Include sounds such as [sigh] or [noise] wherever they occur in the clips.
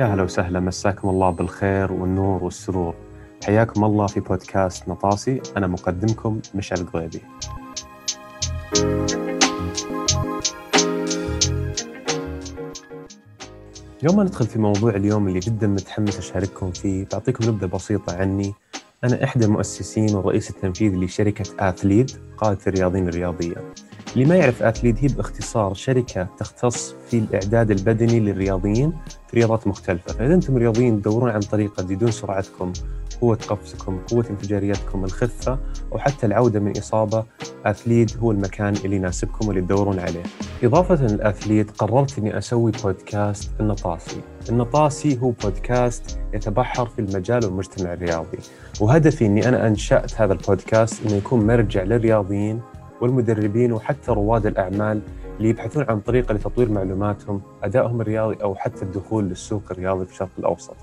يا هلا وسهلا مساكم الله بالخير والنور والسرور. حياكم الله في بودكاست نطاسي أنا مقدمكم مشعل القضيبي يوم ما ندخل في موضوع اليوم اللي جدا متحمس أشارككم فيه بعطيكم نبذة بسيطة عني. أنا إحدى المؤسسين والرئيس التنفيذي لشركة آثليد قادة الرياضيين الرياضية. اللي ما يعرف اثليت هي باختصار شركة تختص في الإعداد البدني للرياضيين في رياضات مختلفة، فإذا أنتم رياضيين تدورون عن طريقة تزيدون سرعتكم، قوة قفزكم، قوة انفجاريتكم، الخفة أو حتى العودة من إصابة، اثليت هو المكان اللي يناسبكم واللي تدورون عليه. إضافة للاثليت قررت إني أسوي بودكاست النطاسي. النطاسي هو بودكاست يتبحر في المجال والمجتمع الرياضي، وهدفي إني أنا أنشأت هذا البودكاست إنه يكون مرجع للرياضيين والمدربين وحتى رواد الأعمال اللي يبحثون عن طريقة لتطوير معلوماتهم أدائهم الرياضي أو حتى الدخول للسوق الرياضي في الشرق الأوسط.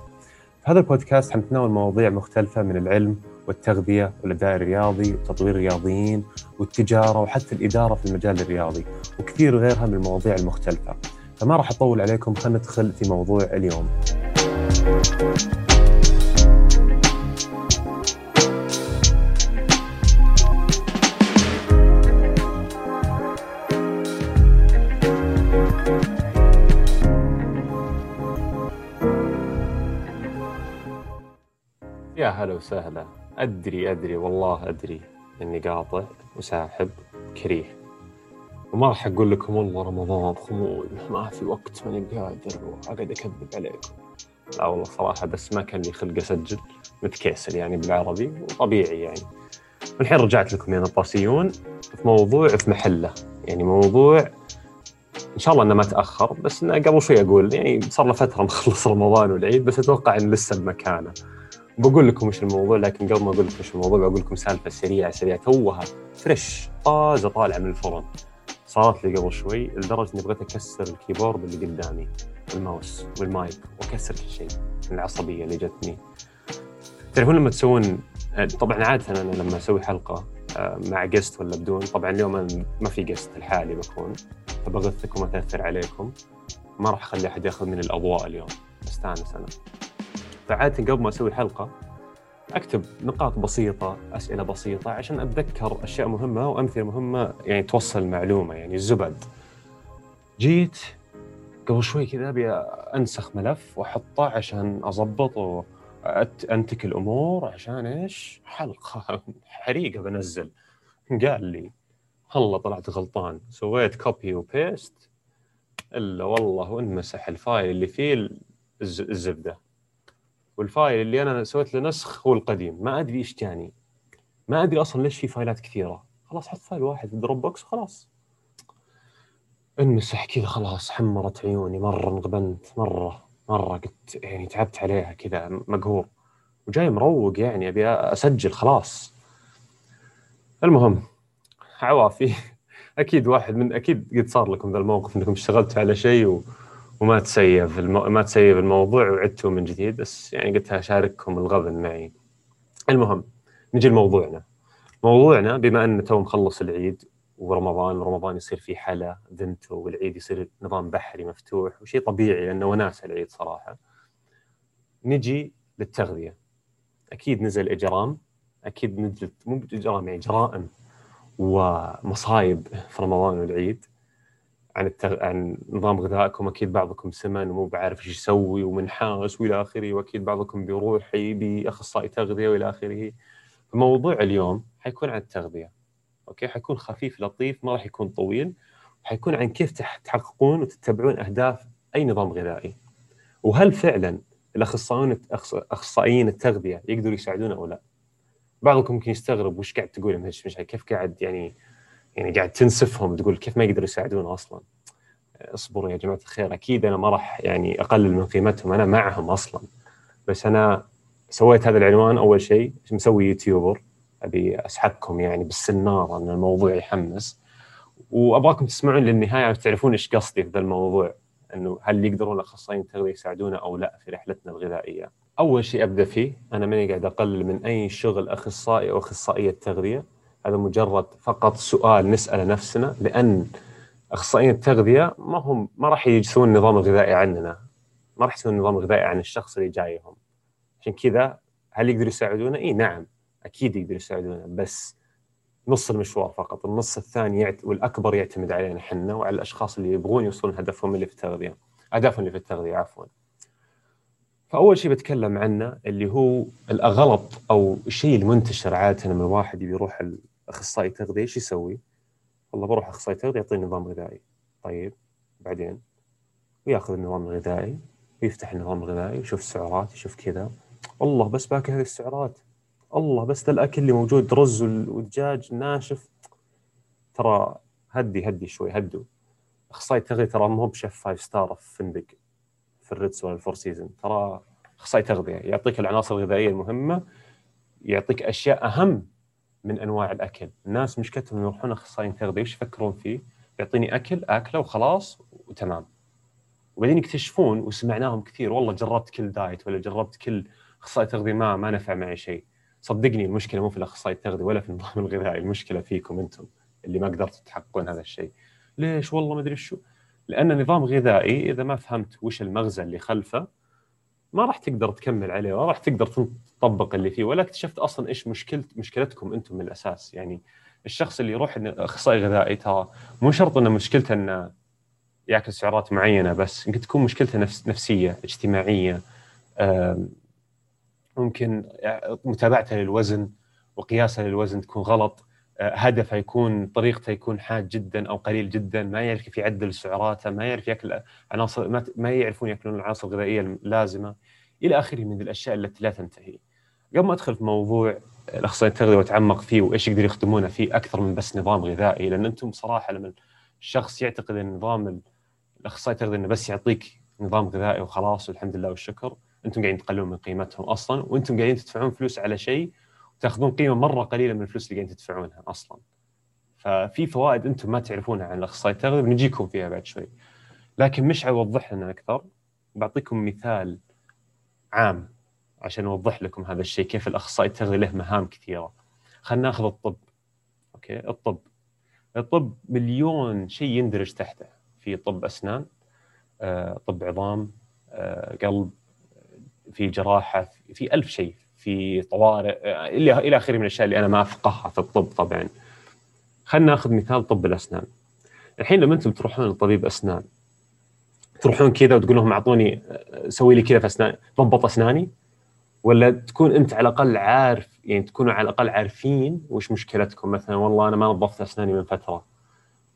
في هذا البودكاست حنتناول مواضيع مختلفة من العلم والتغذية والأداء الرياضي وتطوير الرياضيين والتجارة وحتى الإدارة في المجال الرياضي وكثير غيرها من المواضيع المختلفة. فما راح أطول عليكم خلينا ندخل في موضوع اليوم. يا هلا وسهلا. أدري أدري والله أدري إني قاطع وساحب كريه. وما راح أقول لكم والله رمضان خمول ما في وقت ماني قادر وأقعد أكذب عليكم. لا والله صراحة بس ما كان لي خلق أسجل متكسل يعني بالعربي وطبيعي يعني. الحين رجعت لكم يا نطاسيون في موضوع في محلة. يعني موضوع إن شاء الله إنه ما تأخر بس إنه قبل شوي أقول يعني صار له فترة مخلص رمضان والعيد بس أتوقع انه لسه بمكانه بقول لكم وش الموضوع لكن قبل ما أقول لكم وش الموضوع بقول لكم سالفة سريعة سريعة. توها fresh طازة طالعة من الفرن. صارت لي قبل شوي لدرجة إني بغيت أكسر ال keyboard اللي قدامي والماوس والمايك وأكسر كل شيء من العصبية اللي جتني. تعرفون لما تسوون طبعا عادة أنا لما أسوي حلقة آه، مع guest ولا بدون طبعا اليوم ما في guest لحالي بكون فبغثكم واتاثر عليكم. ما راح أخلي أحد يأخذ من الأضواء اليوم. أستانس أنا. فعادة قبل ما أسوي حلقه أكتب نقاط بسيطة أسئلة بسيطة عشان أتذكر أشياء مهمة وأمثلة مهمة يعني توصل المعلومه يعني الزبد جيت قبل شوي كذا أبي أنسخ ملف وأحطه عشان أضبط وانتك الأمور عشان إيش؟ حلقة [laughs] حريقة بنزل. قال لي والله طلعت غلطان. سويت copy و paste إلا والله وانمسح ال file اللي فيه الزبدة. وال file اللي أنا سويت له نسخ هو القديم. ما أدري إيش جاني ما أدري أصلا ليش في فايلات كثيرة. خلاص حط file واحد في Dropbox وخلاص انمسح كذا خلاص حمرت عيوني. مرة انغبنت مرة مرة قلت يعني تعبت عليها كذا مقهور. وجاي مروق يعني أبي أسجل خلاص. المهم عوافي. [laughs] أكيد واحد من أكيد قد صار لكم ذا الموقف إنكم اشتغلتوا على شيء و... وما تسيف المو... ما تسيف الموضوع وعدته من جديد بس يعني قلت اشارككم الغبن معي. المهم نجي لموضوعنا. موضوعنا بما أن تو مخلص العيد ورمضان ورمضان يصير فيه حلا ذنته والعيد يصير نظام بوفيه مفتوح وشيء طبيعي لأنه وناسه العيد صراحة. نجي للتغذية. أكيد نزل إجرام أكيد نزلت مو اجرام يعني جرائم ومصايب في رمضان والعيد. عن التغ... عن نظام غذائكم أكيد بعضكم سمن ومو بعارف إيش يسوي ومنحاس وإلى آخره وأكيد بعضكم بيروح يبي اخصائي تغذية وإلى آخره. فموضوع اليوم حيكون عن التغذية أوكي؟ حيكون خفيف لطيف ما راح يكون طويل حيكون عن كيف تحققون وتتبعون أهداف أي نظام غذائي. وهل فعلا الاخصائيين أخصائيين التغذية يقدروا يساعدونا أو لا؟ بعضكم ممكن يستغرب وش قاعد تقول مش كيف قاعد يعني يعني قاعد تنسفهم تقول كيف ما يقدروا يساعدونا أصلا. اصبروا يا جماعة الخير أكيد أنا ما راح يعني أقلل من قيمتهم أنا معهم أصلا. بس أنا سويت هذا العنوان أول شيء مسوي يوتيوبر. أبي أسحبكم يعني بالسنارة إن الموضوع يحمس. وأبغاكم تسمعون للنهاية وتعرفون إيش قصدي في ذا الموضوع. إنه هل يقدرون الأخصائيين التغذية يساعدونا أو لا في رحلتنا الغذائية. أول شيء أبدأ فيه أنا ماني قاعد أقلل من أي شغل أخصائي أو أخصائية تغذية. هذا مجرد فقط سؤال نساله نفسنا لأن أخصائيين التغذية ما هم ما راح يجسون النظام الغذائي عننا. ما راح يسوون نظام غذائي عن الشخص اللي جايهم. عشان كذا هل يقدروا يساعدونه؟ إي نعم. أكيد يقدروا يساعدونه بس نص المشوار فقط. النص الثاني يعت... والأكبر يعتمد علينا إحنا وعلى الأشخاص اللي يبغون يوصلون هدفهم اللي في التغذية. أهدافهم اللي في التغذية عفوا. فأول شيء بتكلم عنه اللي هو الغلط أو الشيء المنتشر عاده من واحد يبي يروح الاخصائي تغذية إيش يسوي؟ والله بروح أخصائي تغذية يعطيني نظام غذائي. طيب بعدين؟ ويأخذ النظام الغذائي ويفتح النظام الغذائي يشوف السعرات يشوف كذا. والله بس باكل هذه السعرات. الله بس ده الأكل اللي موجود رز والدجاج ناشف. ترى هدي هدي شوي هدوا أخصائي التغذيه ترى مو ب chef five star في فندق في ال Ritz ولا ال Four Seasons ترى أخصائي تغذية يعطيك العناصر الغذائية المهمة يعطيك أشياء أهم من أنواع الأكل. الناس مشكلتهم يروحون اخصائي تغذيه وش يفكرون فيه؟ يعطيني أكل آكله وخلاص وتمام وبعدين يكتشفون وسمعناهم كثير والله جربت كل دايت ولا جربت كل أخصائي تغذيه ما ما نفع معي شيء. صدقني المشكلة مو في الأخصائي التغذيه ولا في النظام [laughs] الغذائي المشكلة فيكم أنتم اللي ما قدرتوا تحققون هذا الشيء. ليش؟ والله ما أدري شو. لأن نظام غذائي إذا ما فهمت وش المغزى اللي خلفه ما راح تقدر تكمل عليه ولا راح تقدر تطبق اللي فيه ولا اكتشفت أصلا إيش مشكله مشكلتكم أنتم من الأساس. يعني الشخص اللي يروح أخصائي غذائي ترى مو شرط إنه مشكلته إنه يأكل سعرات معينة بس يمكن تكون مشكلته نفس نفسية اجتماعية ممكن متابعته للوزن وقياسه للوزن تكون غلط. هدفه يكون طريقته يكون حاد جدا أو قليل جدا ما يعرف كيف يعدل سعراته ما يعرف يأكل عناصر ما يعرفون يأكلون العناصر الغذائية اللازمة إلى آخره من الأشياء التي لا تنتهي. قبل ما أدخل في موضوع الاخصائي التغذيه وأتعمق فيه وإيش يقدر يخدمونه فيه أكثر من بس نظام غذائي لأن أنتم صراحة لما الشخص يعتقد إن نظام الاخصائي التغذيه إنه بس يعطيك نظام غذائي وخلاص والحمد لله والشكر أنتم قاعدين تقللون من قيمتهم أصلا وأنتم قاعدين تدفعون فلوس على شيء وتاخذون قيمة مرة قليلة من الفلوس اللي قاعدين تدفعونها أصلا. ففي فوائد أنتم ما تعرفونها عن الأخصائي التغذيه بنجيكم فيها بعد شوي. لكن مش اوضح لنا أكثر. بعطيكم مثال عام عشان أوضح لكم هذا الشيء كيف الأخصائي التغذيه له مهام كثيرة. خلينا ناخذ الطب. أوكي؟ الطب. الطب مليون شيء يندرج تحته. في طب أسنان آه، طب عظام آه، قلب في جراحة في ألف شيء. في طوارئ إلى إلى آخره من الأشياء اللي أنا ما أفقهها في الطب طبعا. خلينا ناخذ مثال طب الأسنان. الحين لما أنتم تروحون لطبيب أسنان تروحون كذا وتقول لهم أعطوني سوي لي كذا في أسنان ضبط أسناني؟ ولا تكون أنت على الأقل عارف يعني تكونوا على الأقل عارفين وش مشكلتكم؟ مثلا والله أنا ما نظفت أسناني من فترة.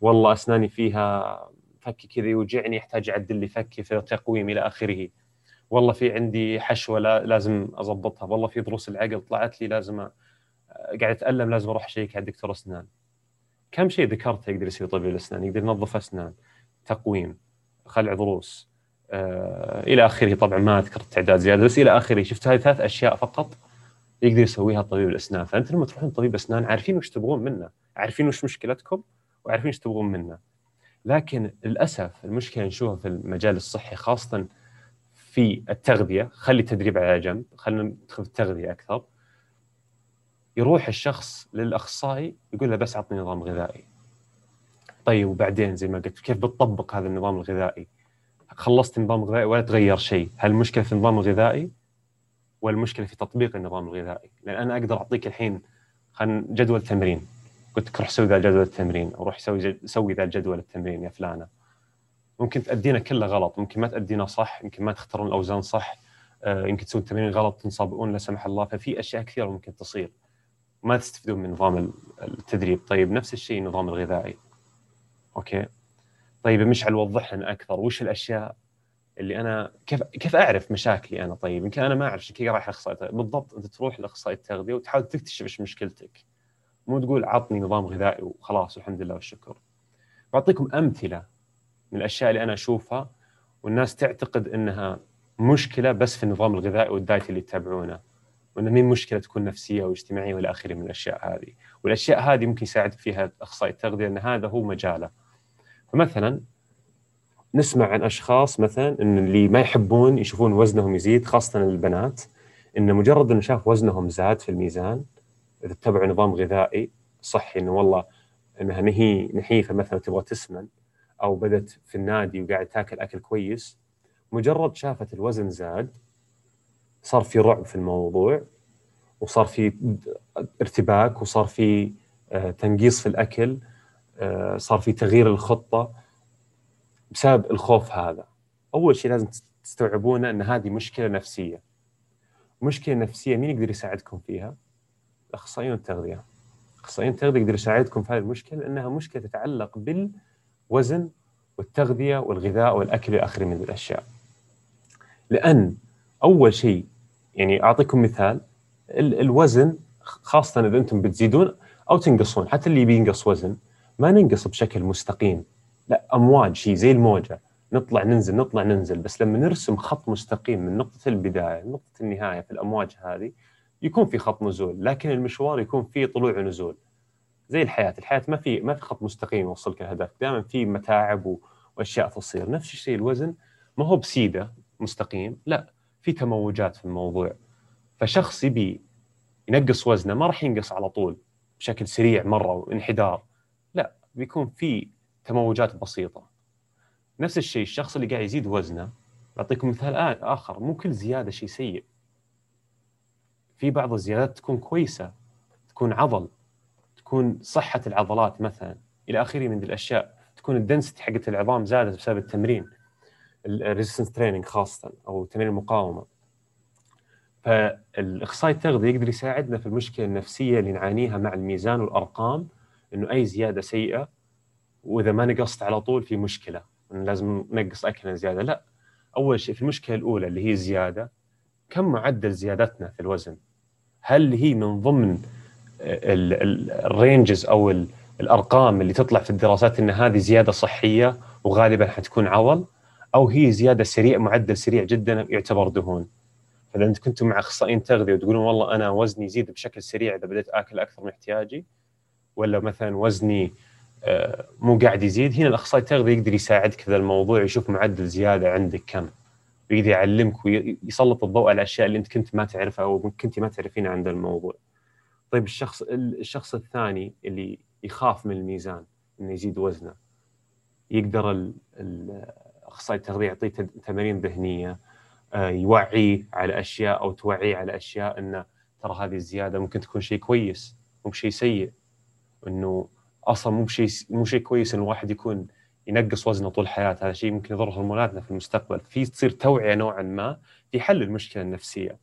والله أسناني فيها فكي كذا يوجعني يحتاج أعدل لي فكي في تقويم إلى آخره. والله في عندي حشوة لازم أضبطها. والله في ضروس العقل طلعت لي لازم قاعد أتألم لازم أروح أشيك على دكتور أسنان. كم شيء ذكرته يقدر يسوي طبيب الأسنان؟ يقدر ينظف أسنان تقويم خلع ضروس آه إلى آخره. طبعا ما اذكر تعداد زيادة بس إلى آخره. شفت هذه ثلاث أشياء فقط يقدر يسويها طبيب الأسنان. فأنت لما تروحون طبيب أسنان عارفين وش تبغون منه عارفين وش مشكلتكم وعارفين وش تبغون منه. لكن للأسف المشكلة نشوفها في المجال الصحي خاصة في التغذية. خلي التدريب على جنب خلينا ندخل في التغذية أكثر. يروح الشخص للأخصائي يقول له بس أعطني نظام غذائي. طيب وبعدين زي ما قلت كيف بتطبق هذا النظام الغذائي؟ خلصت النظام الغذائي ولا تغير شيء. هل المشكلة في النظام الغذائي ولا المشكلة في تطبيق النظام الغذائي؟ لأن أنا أقدر أعطيك الحين خلينا جدول تمرين قلت لك روح سوي ذا جدول التمرين أو روح سوي سوي ذا الجدول التمرين يا فلانة. ممكن تأدينا كله غلط. ممكن ما تأدينا صح يمكن ما تختارون الأوزان صح. آه، يمكن تسوون تمرين غلط تنصابون لا سمح الله. ففي أشياء كثيرة ممكن تصير. ما تستفيدون من نظام التدريب. طيب نفس الشيء النظام الغذائي. أوكي؟ طيب مشعل وضح لنا أكثر. وش الأشياء اللي أنا كيف كيف أعرف مشاكلي أنا؟ طيب يمكن أنا ما أعرف كيف رايح اخصائي بالضبط أنت تروح لأخصائي التغذية وتحاول تكتشف إيش مشكلتك. مو تقول عطني نظام غذائي وخلاص والحمد لله والشكر. بعطيكم أمثلة من الأشياء اللي أنا أشوفها والناس تعتقد إنها مشكلة بس في النظام الغذائي والدايت اللي يتبعونه وانه مين مشكلة تكون نفسية واجتماعية والى آخره من الأشياء هذه. والأشياء هذه ممكن يساعد فيها أخصائي التغذية إن هذا هو مجاله. فمثلا نسمع عن أشخاص مثلا إن اللي ما يحبون يشوفون وزنهم يزيد خاصة البنات إن مجرد إنه شاف وزنهم زاد في الميزان إذا اتبعوا نظام غذائي صحي إنه والله إنها نحيفة مثلا تبغى تسمن أو بدت في النادي وقاعد تاكل أكل كويس مجرد شافت الوزن زاد صار في رعب في الموضوع وصار في ارتباك وصار في آه، تنقيص في الأكل آه، صار في تغيير الخطة بسبب الخوف هذا. أول شيء لازم تستوعبونه إن هذه مشكلة نفسية. مشكلة نفسية مين يقدر يساعدكم فيها؟ اخصائيون التغذيه اخصائيين التغذيه يقدر يساعدكم في هذه المشكلة لأنها مشكلة تتعلق بالوزن والتغذية والغذاء والأكل إلى آخره من الأشياء. لأن أول شيء يعني أعطيكم مثال الوزن خاصة إذا أنتم بتزيدون أو تنقصون حتى اللي بينقص وزن ما ننقص بشكل مستقيم. لا أمواج شيء زي الموجة. نطلع ننزل نطلع ننزل. بس لما نرسم خط مستقيم من نقطة البداية لنقطه النهاية في الأمواج هذه يكون في خط نزول. لكن المشوار يكون فيه طلوع ونزول. زي الحياة. الحياة ما في ما في خط مستقيم يوصلك الهدف دائما في متاعب وأشياء تصير. نفس الشيء الوزن. ما هو بسيدة مستقيم. لا في تموجات في الموضوع. فشخص يبي ينقص وزنه ما راح ينقص على طول بشكل سريع مرة وانحدار. لا بيكون في تموجات بسيطة. نفس الشيء الشخص اللي قاعد يزيد وزنه. بعطيكم مثال آخر. مو كل زيادة شيء سيء. في بعض الزيادات تكون كويسة تكون عضل. تكون صحة العضلات مثلا إلى آخره من الأشياء تكون ال density حقت العظام زادت بسبب التمرين ال resistance training خاصة أو تمرين المقاومة. فالإخصائي التغذية يقدر يساعدنا في المشكلة النفسية اللي نعانيها مع الميزان والأرقام إنه أي زيادة سيئة وإذا ما نقصت على طول في مشكلة. إنه لازم نقص أكلنا زيادة. لا أول شيء في المشكلة الأولى اللي هي الزيادة كم معدل زيادتنا في الوزن؟ هل هي من ضمن الرينجز أو الأرقام اللي تطلع في الدراسات إن هذه زيادة صحية وغالبا حتكون عضل أو هي زيادة سريع معدل سريع جدا يعتبر دهون فإذا أنت كنتم مع أخصائيين تغذية وتقولون والله أنا وزني يزيد بشكل سريع إذا بديت آكل أكثر من احتياجي ولا مثلا وزني آه، مو قاعد يزيد هنا الأخصائي التغذية يقدر يساعدك في الموضوع يشوف معدل زيادة عندك كم ويقدر يعلمك ويسلط الضوء على الاشياء اللي أنت كنت ما تعرفها أو كنت ما تعرفينها عند الموضوع. طيب الشخص الشخص الثاني اللي يخاف من الميزان إنه يزيد وزنه يقدر الاخصائي التغذية يعطيه تمارين ذهنية آه، يوعيه على أشياء أو توعيه على أشياء إنه ترى هذه الزيادة ممكن تكون شيء كويس مو بشيء سيء. إنه أصلا مو بشيء مو شيء كويس إن الواحد يكون ينقص وزنه طول حياته هذا شيء ممكن يضر هرموناتنا في المستقبل. في تصير توعية نوعا ما في حل المشكلة النفسية.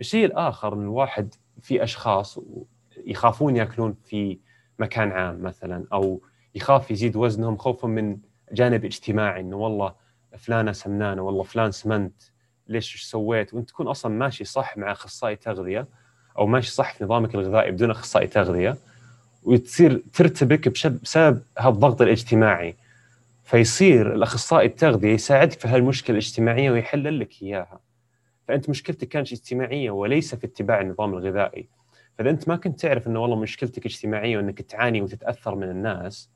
الشيء الآخر إن الواحد في أشخاص يخافون يأكلون في مكان عام مثلا أو يخاف يزيد وزنهم خوفا من جانب اجتماعي إنه والله فلانة سمنانة والله فلان سمنت ليش إيش سويت؟ وأنت تكون أصلا ماشي صح مع أخصائي تغذية أو ماشي صح في نظامك الغذائي بدون أخصائي تغذية وتصير ترتبك بسبب هذا الضغط الاجتماعي. فيصير الأخصائي التغذية يساعدك في هالمشكلة الاجتماعية ويحلل لك إياها. فأنت مشكلتك كانت اجتماعية وليس في اتباع النظام الغذائي. فإذا أنت ما كنت تعرف إنه والله مشكلتك اجتماعية وإنك تعاني وتتأثر من الناس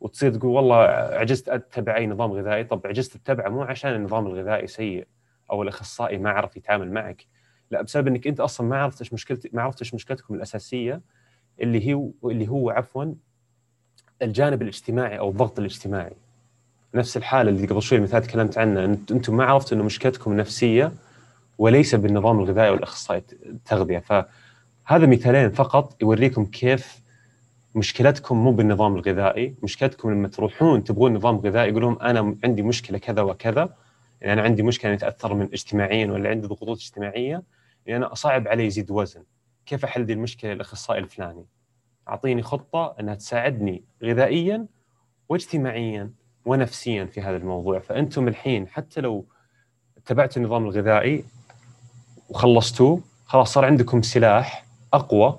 وتصير تقول والله عجزت أتبع أي نظام غذائي طب عجزت تتبعه مو عشان النظام الغذائي سيء أو الأخصائي ما عرف يتعامل معك لا بسبب إنك أنت أصلا ما عرفت إيش مشكلتك ما عرفت إيش مشكلتكم الأساسية اللي هي اللي هو عفوا الجانب الاجتماعي أو الضغط الاجتماعي. نفس الحالة اللي قبل شوي المثال تكلمت عنه أنتم ما عرفتوا إنه مشكلتكم نفسيه وليس بالنظام الغذائي والأخصائي التغذية. فهذا مثالين فقط يوريكم كيف مشكلتكم مو بالنظام الغذائي. مشكلتكم لما تروحون تبغون نظام غذائي يقول لهم أنا عندي مشكلة كذا وكذا يعني أنا عندي مشكلة اتاثر من اجتماعيا ولا عندي ضغوطات اجتماعية يعني أنا صعب علي يزيد وزن. كيف أحل دي المشكلة الاخصائي الفلاني؟ أعطيني خطة إنها تساعدني غذائيا واجتماعيا ونفسيا في هذا الموضوع. فأنتم الحين حتى لو اتبعتوا النظام الغذائي وخلصتوه خلاص صار عندكم سلاح أقوى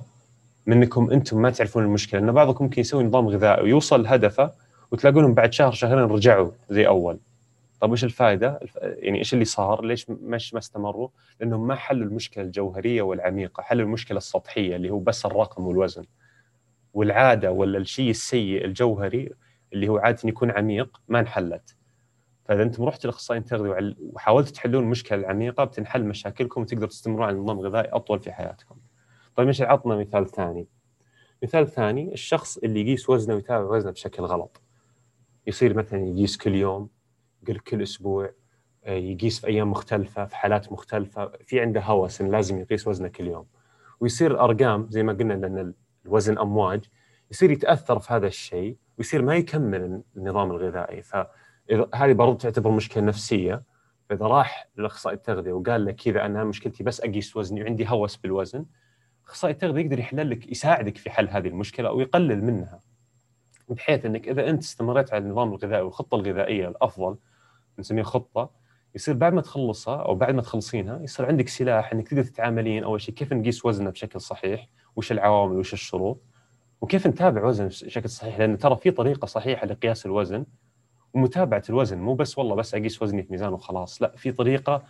منكم أنتم ما تعرفون المشكلة ان بعضكم ممكن يسوي نظام غذائي ويوصل لهدفه وتلاقونهم بعد شهر شهرين رجعوا زي أول طيب إيش الفائدة؟ يعني إيش اللي صار؟ ليش مش ما استمروا؟ لأنهم ما حلوا المشكلة الجوهرية والعميقة، حلوا المشكلة السطحية اللي هو بس الرقم والوزن. والعادة ولا الشيء السيء الجوهري اللي هو عادة يكون عميق ما انحلت. فاذا أنتم رحتوا لاخصائي تغذيه وحاولتوا تحلون المشكلة العميقه بتنحل مشاكلكم وتقدروا تستمرون على نظام غذائي أطول في حياتكم. طيب إيش عطنا مثال ثاني؟ مثال ثاني الشخص اللي يقيس وزنه ويتابع وزنه بشكل غلط. يصير مثلا يقيس كل يوم كل كل أسبوع آه، يقيس في أيام مختلفة في حالات مختلفة في عنده هوس إنه لازم يقيس وزنه كل يوم ويصير الأرقام زي ما قلنا لأن الوزن أمواج يصير يتأثر في هذا الشيء ويصير ما يكمل النظام الغذائي فهذه برضو تعتبر مشكلة نفسية. فاذا راح لأخصائي التغذية وقال لك كذا أنا مشكلتي بس أقيس وزني وعندي هوس بالوزن أخصائي التغذية يقدر يحل لك يساعدك في حل هذه المشكلة أو يقلل منها. بحيث إنك إذا أنت استمريت على النظام الغذائي والخطة الغذائية الأفضل نسميها خطة يصير بعد ما تخلصها أو بعد ما تخلصينها يصير عندك سلاح إنك تقدر تتعاملين أول شيء كيف نقيس وزنه بشكل صحيح وش العوامل وش الشروط وكيف نتابع وزن بشكل صحيح لأن ترى في طريقة صحيحة لقياس الوزن ومتابعه الوزن مو بس والله بس أقيس وزني في ميزان وخلاص لا في طريقة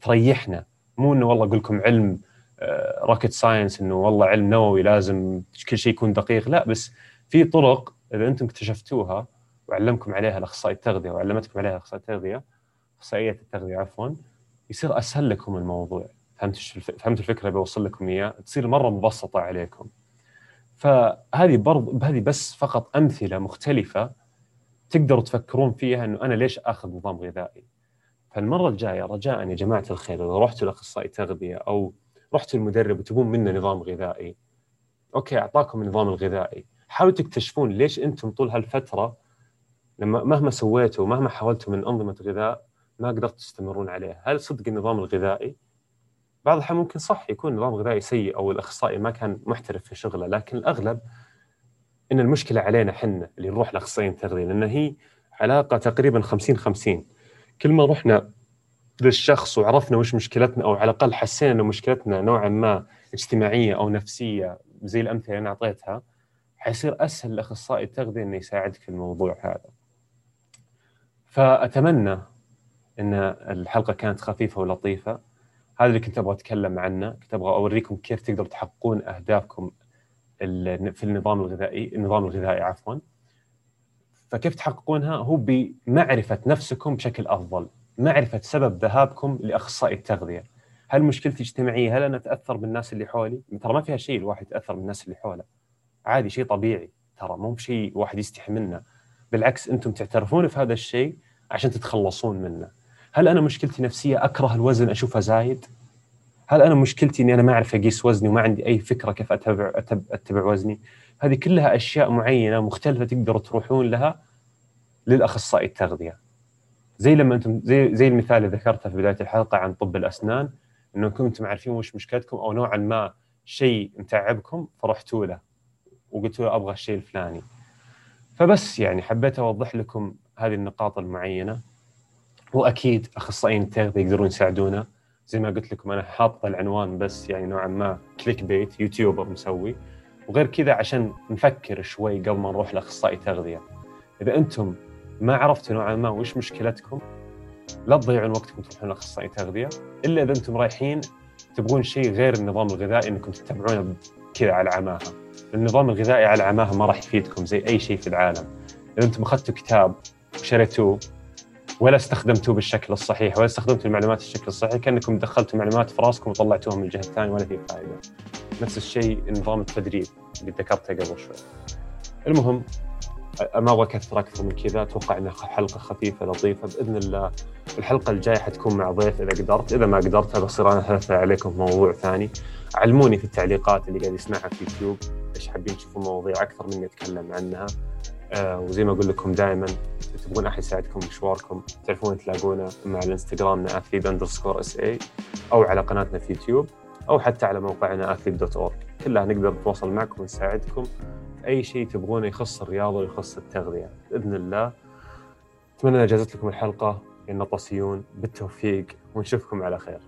تريحنا. مو إنه والله أقول لكم علم rocket آه، science إنه والله علم نووي لازم كل شيء يكون دقيق لا بس في طرق إذا أنتم اكتشفتوها وعلمكم عليها الاخصائي التغذية وعلمتكم عليها اخصائي التغذية أخصائية التغذية عفوا يصير أسهل لكم الموضوع. فهمت فهمت الفكرة بوصل لكم إياها؟ تصير مرة مبسطة عليكم. فهذه برضه هذه بس فقط أمثلة مختلفة تقدروا تفكرون فيها إنه أنا ليش آخذ نظام غذائي؟ فالمرة الجاية رجاء يا جماعة الخير إذا رحتوا لأخصائي تغذية أو رحتوا المدرب وتبون منه نظام غذائي أوكي أعطاكم النظام الغذائي. حاولوا تكتشفون ليش أنتم طول هالفترة لما مهما سويتوا مهما حاولتوا من أنظمة غذاء ما قدرتوا تستمرون عليه هل صدق النظام الغذائي؟ بعض الأحيان ممكن صح يكون نظام غذائي سيء أو الأخصائي ما كان محترف في شغله لكن الأغلب إن المشكلة علينا حنا اللي نروح لأخصائيين التغذية لأن هي علاقة تقريبا 50 50 كل ما رحنا للشخص وعرفنا وش مشكلتنا أو على الأقل حسينا أن مشكلتنا نوعا ما اجتماعية أو نفسية زي الأمثلة اللي أنا أعطيتها حيصير أسهل لأخصائي التغذية إنه يساعدك في الموضوع هذا. فأتمنى أن الحلقة كانت خفيفة ولطيفة. هذا اللي كنت أبغى أتكلم عنه. كنت أبغى أوريكم كيف تقدروا تحققون أهدافكم في النظام الغذائي النظام الغذائي عفوا. فكيف تحققونها؟ هو بمعرفة نفسكم بشكل أفضل معرفة سبب ذهابكم لأخصائي التغذية. هل مشكلتي اجتماعيه هل أنا أتأثر بالناس اللي حولي؟ ترى ما فيها شيء الواحد يتأثر بالناس اللي حوله. عادي شيء طبيعي. ترى مو بشيء واحد يستحي منه. بالعكس أنتم تعترفون في هذا الشيء عشان تتخلصون منه. هل أنا مشكلتي نفسيه أكره الوزن؟ أشوفه زايد؟ هل أنا مشكلتي إني أنا ما أعرف أقيس وزني وما عندي أي فكرة كيف اتبع أتبع, وزني؟ هذه كلها أشياء معينة مختلفة تقدروا تروحون لها للأخصائي التغذية. زي لما أنتم زي زي المثال اللي ذكرته في بداية الحلقة عن طب الأسنان إنه كنتم عارفين وش مشكلتكم أو نوعا ما شيء متعبكم فرحتوا له وقلتوا له أبغى الشيء الفلاني. فبس يعني حبيت أوضح لكم هذه النقاط المعينة وأكيد أخصائيين التغذية يقدرون يساعدونا زي ما قلت لكم أنا حاط العنوان بس يعني نوعا ما كليك بيت يوتيوبر مسوي. وغير كذا عشان نفكر شوي قبل ما نروح لأخصائي تغذية. إذا أنتم ما عرفتوا نوعا ما وش مشكلتكم لا تضيعون وقتكم تروحون لأخصائي تغذية. إلا إذا أنتم رايحين تبغون شيء غير النظام الغذائي إنكم تتبعونه كذا على عماها. النظام الغذائي على عماها ما راح يفيدكم زي أي شيء في العالم. إذا أنتم أخذتوا كتاب وشريتوه ولا استخدمتوه بالشكل الصحيح ولا استخدمتوا المعلومات بالشكل الصحيح. كأنكم دخلتوا معلومات في راسكم وطلعتوها من الجهة الثانية ولا في فائدة. نفس الشيء نظام التدريب اللي ذكرته قبل شوي. المهم ما أبغى أكثر أكثر من كذا. أتوقع انها حلقة خفيفة لطيفة. بإذن الله الحلقة الجاية حتكون مع ضيف إذا قدرت. إذا ما قدرت بصير أنا احث عليكم في موضوع ثاني. علموني في التعليقات اللي قاعد يسمعها في يوتيوب إيش حابين تشوفوا مواضيع أكثر مني أتكلم عنها. آه وزي ما أقول لكم دائما تبغون أحد يساعدكم مشواركم تعرفون تلاقونا مع الإنستغرامنا athlete underscore SA أو على قناتنا في يوتيوب أو حتى على موقعنا athlete dot org كلها نقدر نتواصل معكم ونساعدكم في أي شيء تبغونه يخص الرياضة ويخص التغذية. بإذن الله أتمنى إن جازت لكم الحلقة. ان طاسيون بالتوفيق ونشوفكم على خير.